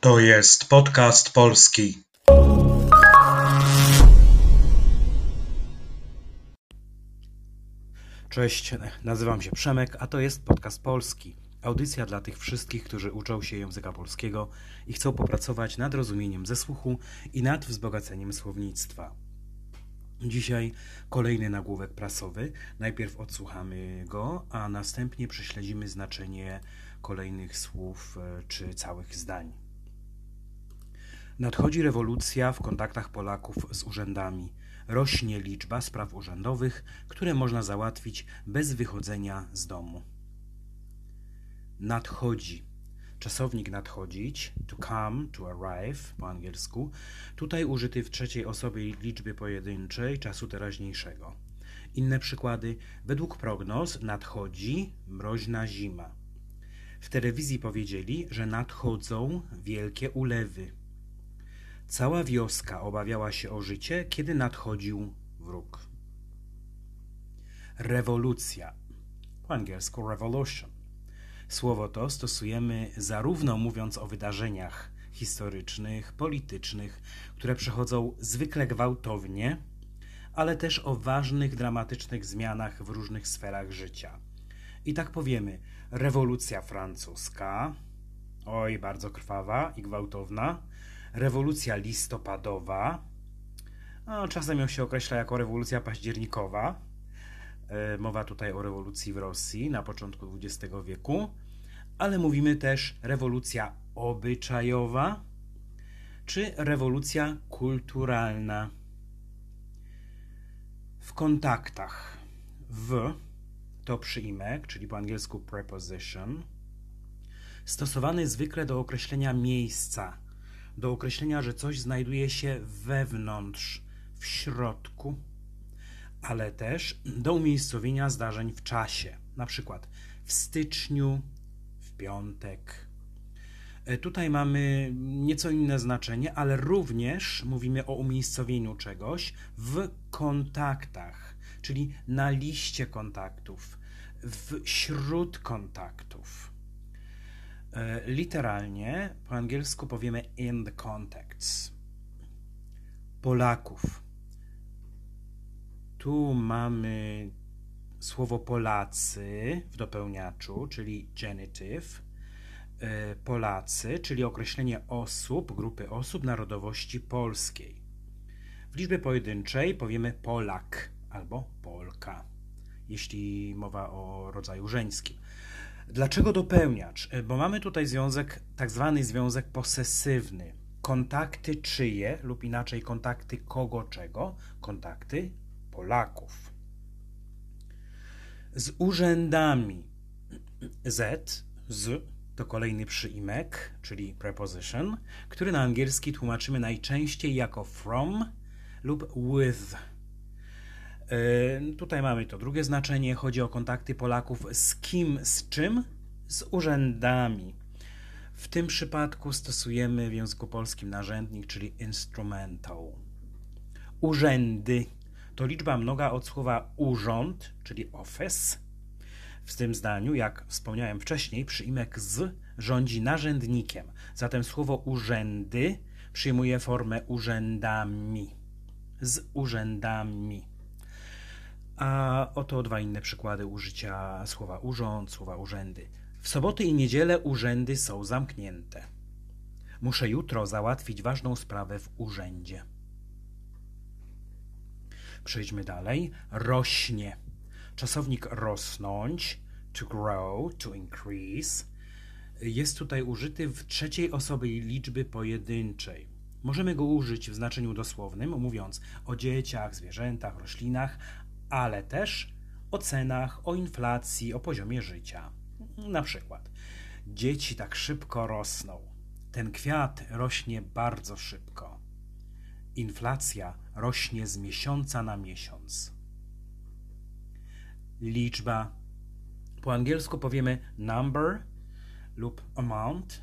To jest podcast polski. Cześć, nazywam się Przemek, a to jest podcast polski. Audycja dla tych wszystkich, którzy uczą się języka polskiego i chcą popracować nad rozumieniem ze słuchu i nad wzbogaceniem słownictwa. Dzisiaj kolejny nagłówek prasowy. Najpierw odsłuchamy go, a następnie prześledzimy znaczenie kolejnych słów e, czy całych zdań. Nadchodzi rewolucja w kontaktach Polaków z urzędami. Rośnie liczba spraw urzędowych, które można załatwić bez wychodzenia z domu. Nadchodzi. Czasownik nadchodzić, to come, to arrive po angielsku, tutaj użyty w trzeciej osobie liczby pojedynczej czasu teraźniejszego. Inne przykłady. Według prognoz nadchodzi mroźna zima. W telewizji powiedzieli, że nadchodzą wielkie ulewy. Cała wioska obawiała się o życie, kiedy nadchodził wróg. Rewolucja. Po angielsku revolution. Słowo to stosujemy zarówno mówiąc o wydarzeniach historycznych, politycznych, które przechodzą zwykle gwałtownie, ale też o ważnych, dramatycznych zmianach w różnych sferach życia. I tak powiemy: rewolucja francuska, oj, bardzo krwawa i gwałtowna, rewolucja listopadowa, no, czasem ją się określa jako rewolucja październikowa. E, mowa tutaj o rewolucji w Rosji na początku XX wieku, ale mówimy też rewolucja obyczajowa czy rewolucja kulturalna. W kontaktach w to przyimek, czyli po angielsku preposition, stosowany zwykle do określenia miejsca, do określenia, że coś znajduje się wewnątrz, w środku, ale też do umiejscowienia zdarzeń w czasie, na przykład w styczniu, w piątek. E, tutaj mamy nieco inne znaczenie, ale również mówimy o umiejscowieniu czegoś w kontaktach, czyli na liście kontaktów, wśród kontaktów. E, literalnie po angielsku powiemy in the contacts. Polaków. Tu mamy słowo Polacy w dopełniaczu, czyli genitive. E, Polacy, czyli określenie osób, grupy osób narodowości polskiej. W liczbie pojedynczej powiemy Polak albo Polka jeśli mowa o rodzaju żeńskim. Dlaczego dopełniacz? E, bo mamy tutaj związek, tak zwany związek posesywny. Kontakty czyje, lub inaczej kontakty kogo czego? Kontakty Polaków. Z urzędami Z, z to kolejny przyimek, czyli preposition, który na angielski tłumaczymy najczęściej jako from lub with tutaj mamy to drugie znaczenie. Chodzi o kontakty Polaków z kim, z czym? Z urzędami. W tym przypadku stosujemy w języku polskim narzędnik, czyli instrumental. Urzędy to liczba mnoga od słowa urząd, czyli office. W tym zdaniu, jak wspomniałem wcześniej, przyimek z rządzi narzędnikiem. Zatem słowo urzędy przyjmuje formę urzędami. Z urzędami. A oto dwa inne przykłady użycia słowa urząd, słowa urzędy. W soboty i niedzielę urzędy są zamknięte. Muszę jutro załatwić ważną sprawę w urzędzie. Przejdźmy dalej. Rośnie. Czasownik rosnąć, to grow, to increase, jest tutaj użyty w trzeciej osobie liczby pojedynczej. Możemy go użyć w znaczeniu dosłownym, mówiąc o dzieciach, zwierzętach, roślinach, ale też o cenach, o inflacji, o poziomie życia. Na przykład, dzieci tak szybko rosną. Ten kwiat rośnie bardzo szybko. Inflacja rośnie z miesiąca na miesiąc. Liczba. Po angielsku powiemy number lub amount.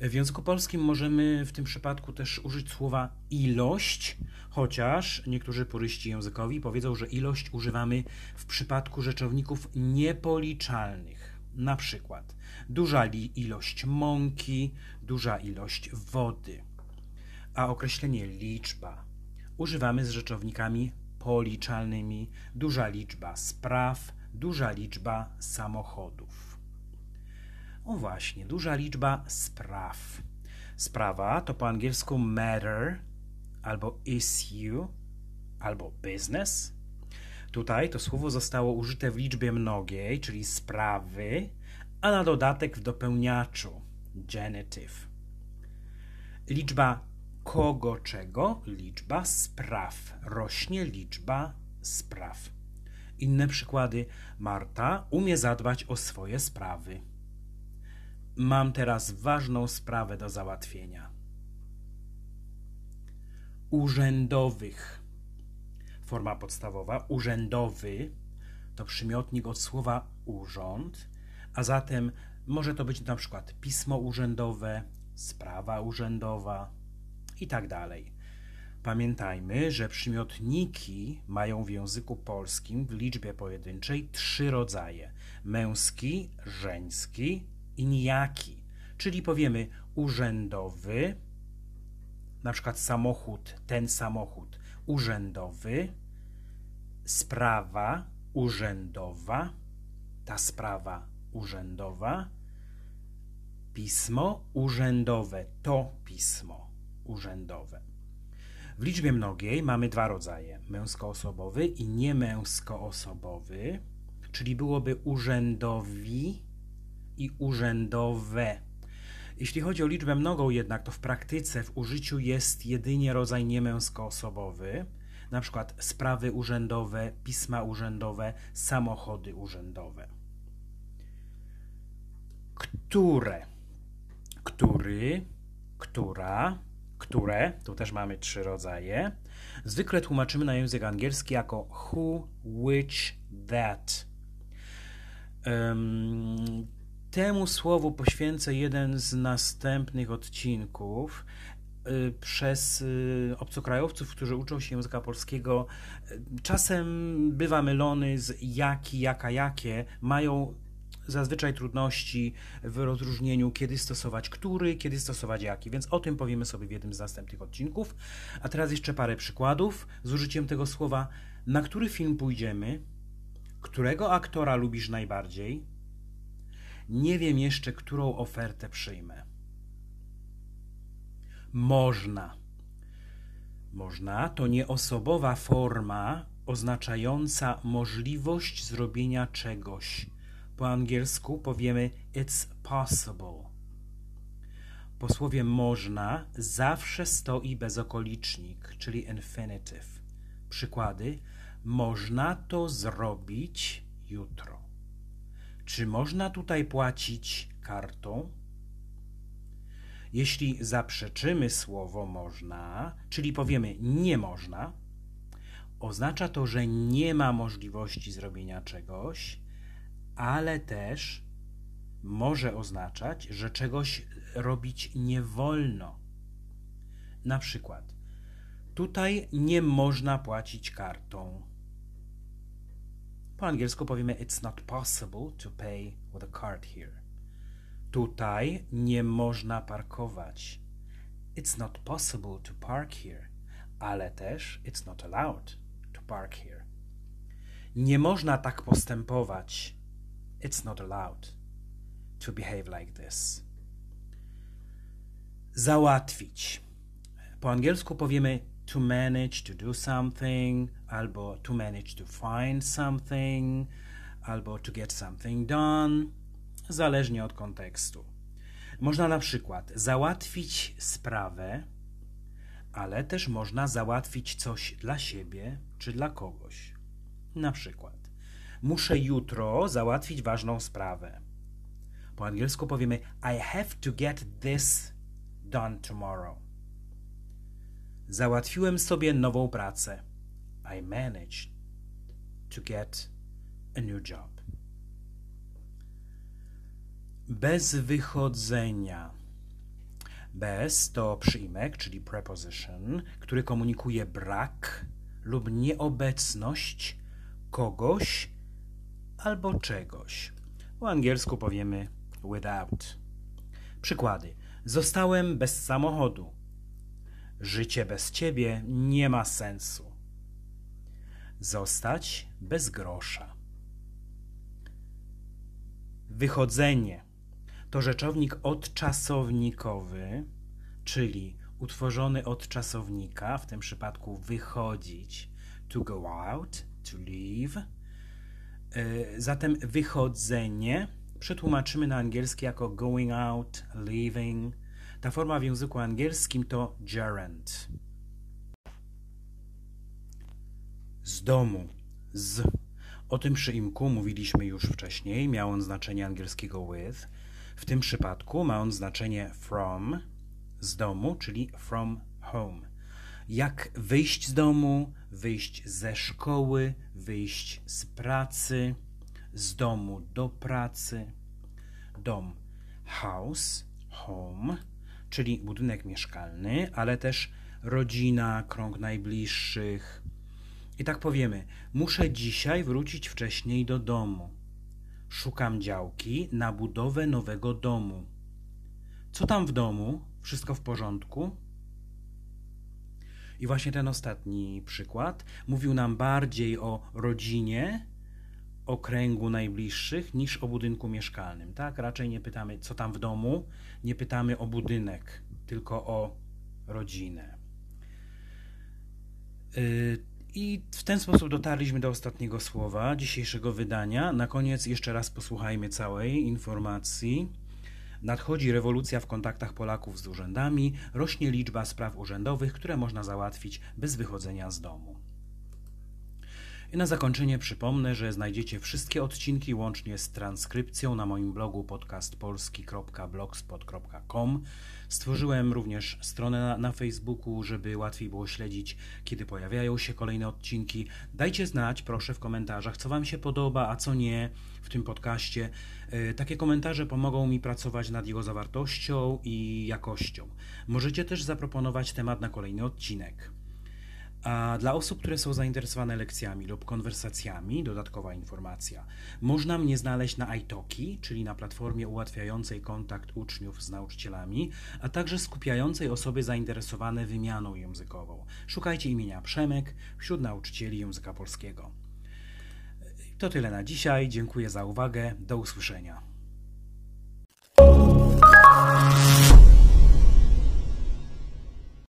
W języku polskim możemy w tym przypadku też użyć słowa ilość, chociaż niektórzy puryści językowi powiedzą, że ilość używamy w przypadku rzeczowników niepoliczalnych. Na przykład duża ilość mąki, duża ilość wody. A określenie liczba używamy z rzeczownikami policzalnymi, duża liczba spraw, duża liczba samochodów. O właśnie, duża liczba spraw. Sprawa to po angielsku matter albo issue albo business. Tutaj to słowo zostało użyte w liczbie mnogiej, czyli sprawy, a na dodatek w dopełniaczu genitive. Liczba kogo czego? Liczba spraw. Rośnie liczba spraw. Inne przykłady. Marta umie zadbać o swoje sprawy. Mam teraz ważną sprawę do załatwienia. Urzędowych. Forma podstawowa urzędowy to przymiotnik od słowa urząd, a zatem może to być na przykład pismo urzędowe, sprawa urzędowa i tak. Pamiętajmy, że przymiotniki mają w języku polskim w liczbie pojedynczej trzy rodzaje: męski, żeński i nijaki. Czyli powiemy urzędowy, na przykład samochód, ten samochód urzędowy, sprawa urzędowa, ta sprawa urzędowa, pismo urzędowe, to pismo urzędowe. W liczbie mnogiej mamy dwa rodzaje: męskoosobowy i niemęskoosobowy, czyli byłoby urzędowi i urzędowe. Jeśli chodzi o liczbę mnogą jednak, to w praktyce w użyciu jest jedynie rodzaj niemęskoosobowy, na przykład sprawy urzędowe, pisma urzędowe, samochody urzędowe. Które, który, która, które, tu też mamy trzy rodzaje, zwykle tłumaczymy na język angielski jako who, which, that. Um, temu słowu poświęcę jeden z następnych odcinków. Y, przez y, obcokrajowców, którzy uczą się języka polskiego, czasem bywa mylony z jaki, jaka, jakie, mają zazwyczaj trudności w rozróżnieniu, kiedy stosować który, kiedy stosować jaki, więc o tym powiemy sobie w jednym z następnych odcinków. A teraz jeszcze parę przykładów z użyciem tego słowa. Na który film pójdziemy? Którego aktora lubisz najbardziej? Nie wiem jeszcze, którą ofertę przyjmę. Można. Można to nieosobowa forma oznaczająca możliwość zrobienia czegoś. Po angielsku powiemy it's possible. Po słowie można zawsze stoi bezokolicznik, czyli infinitive. Przykłady: można to zrobić jutro. Czy można tutaj płacić kartą? Jeśli zaprzeczymy słowo można, czyli powiemy nie można, oznacza to, że nie ma możliwości zrobienia czegoś, ale też może oznaczać, że czegoś robić nie wolno. Na przykład, tutaj nie można płacić kartą. Po angielsku powiemy It's not possible to pay with a card here. Tutaj nie można parkować. It's not possible to park here. Ale też it's not allowed to park here. Nie można tak postępować. It's not allowed to behave like this. Załatwić. Po angielsku powiemy to manage to do something, albo to manage to find something, albo to get something done, zależnie od kontekstu. Można na przykład załatwić sprawę, ale też można załatwić coś dla siebie czy dla kogoś. Na przykład, muszę jutro załatwić ważną sprawę. Po angielsku powiemy I have to get this done tomorrow. Załatwiłem sobie nową pracę. I managed to get a new job. Bez wychodzenia. Bez to przyjmek, czyli preposition, który komunikuje brak lub nieobecność kogoś albo czegoś. Po angielsku powiemy without. Przykłady. Zostałem bez samochodu. Życie bez ciebie nie ma sensu. Zostać bez grosza. Wychodzenie to rzeczownik odczasownikowy, czyli utworzony od czasownika, w tym przypadku wychodzić, to go out, to leave. E, zatem wychodzenie przetłumaczymy na angielski jako going out, leaving. Ta forma w języku angielskim to gerund. Z domu. Z. O tym przyimku mówiliśmy już wcześniej. Miał on znaczenie angielskiego with. W tym przypadku ma on znaczenie from, z domu, czyli from home. Jak wyjść z domu, wyjść ze szkoły, wyjść z pracy, z domu do pracy. Dom house, home, czyli budynek mieszkalny, ale też rodzina, krąg najbliższych. I tak powiemy: Muszę dzisiaj wrócić wcześniej do domu. Szukam działki na budowę nowego domu. Co tam w domu? Wszystko w porządku? I właśnie ten ostatni przykład mówił nam bardziej o rodzinie, o kręgu najbliższych niż o budynku mieszkalnym. Tak? Raczej nie pytamy, co tam w domu, nie pytamy o budynek, tylko o rodzinę. Yy, I w ten sposób dotarliśmy do ostatniego słowa dzisiejszego wydania. Na koniec jeszcze raz posłuchajmy całej informacji. Nadchodzi rewolucja w kontaktach Polaków z urzędami, rośnie liczba spraw urzędowych, które można załatwić bez wychodzenia z domu. I na zakończenie przypomnę, że znajdziecie wszystkie odcinki łącznie z transkrypcją na moim blogu podcastpolski.blogspot.com. Stworzyłem również stronę na, na Facebooku, żeby łatwiej było śledzić, kiedy pojawiają się kolejne odcinki. Dajcie znać, proszę, w komentarzach, co Wam się podoba, a co nie w tym podcaście. Yy, takie komentarze pomogą mi pracować nad jego zawartością i jakością. Możecie też zaproponować temat na kolejny odcinek. A dla osób, które są zainteresowane lekcjami lub konwersacjami, dodatkowa informacja. Można mnie znaleźć na iTalki, czyli na platformie ułatwiającej kontakt uczniów z nauczycielami, a także skupiającej osoby zainteresowane wymianą językową. Szukajcie imienia Przemek wśród nauczycieli języka polskiego. To tyle na dzisiaj. Dziękuję za uwagę. Do usłyszenia.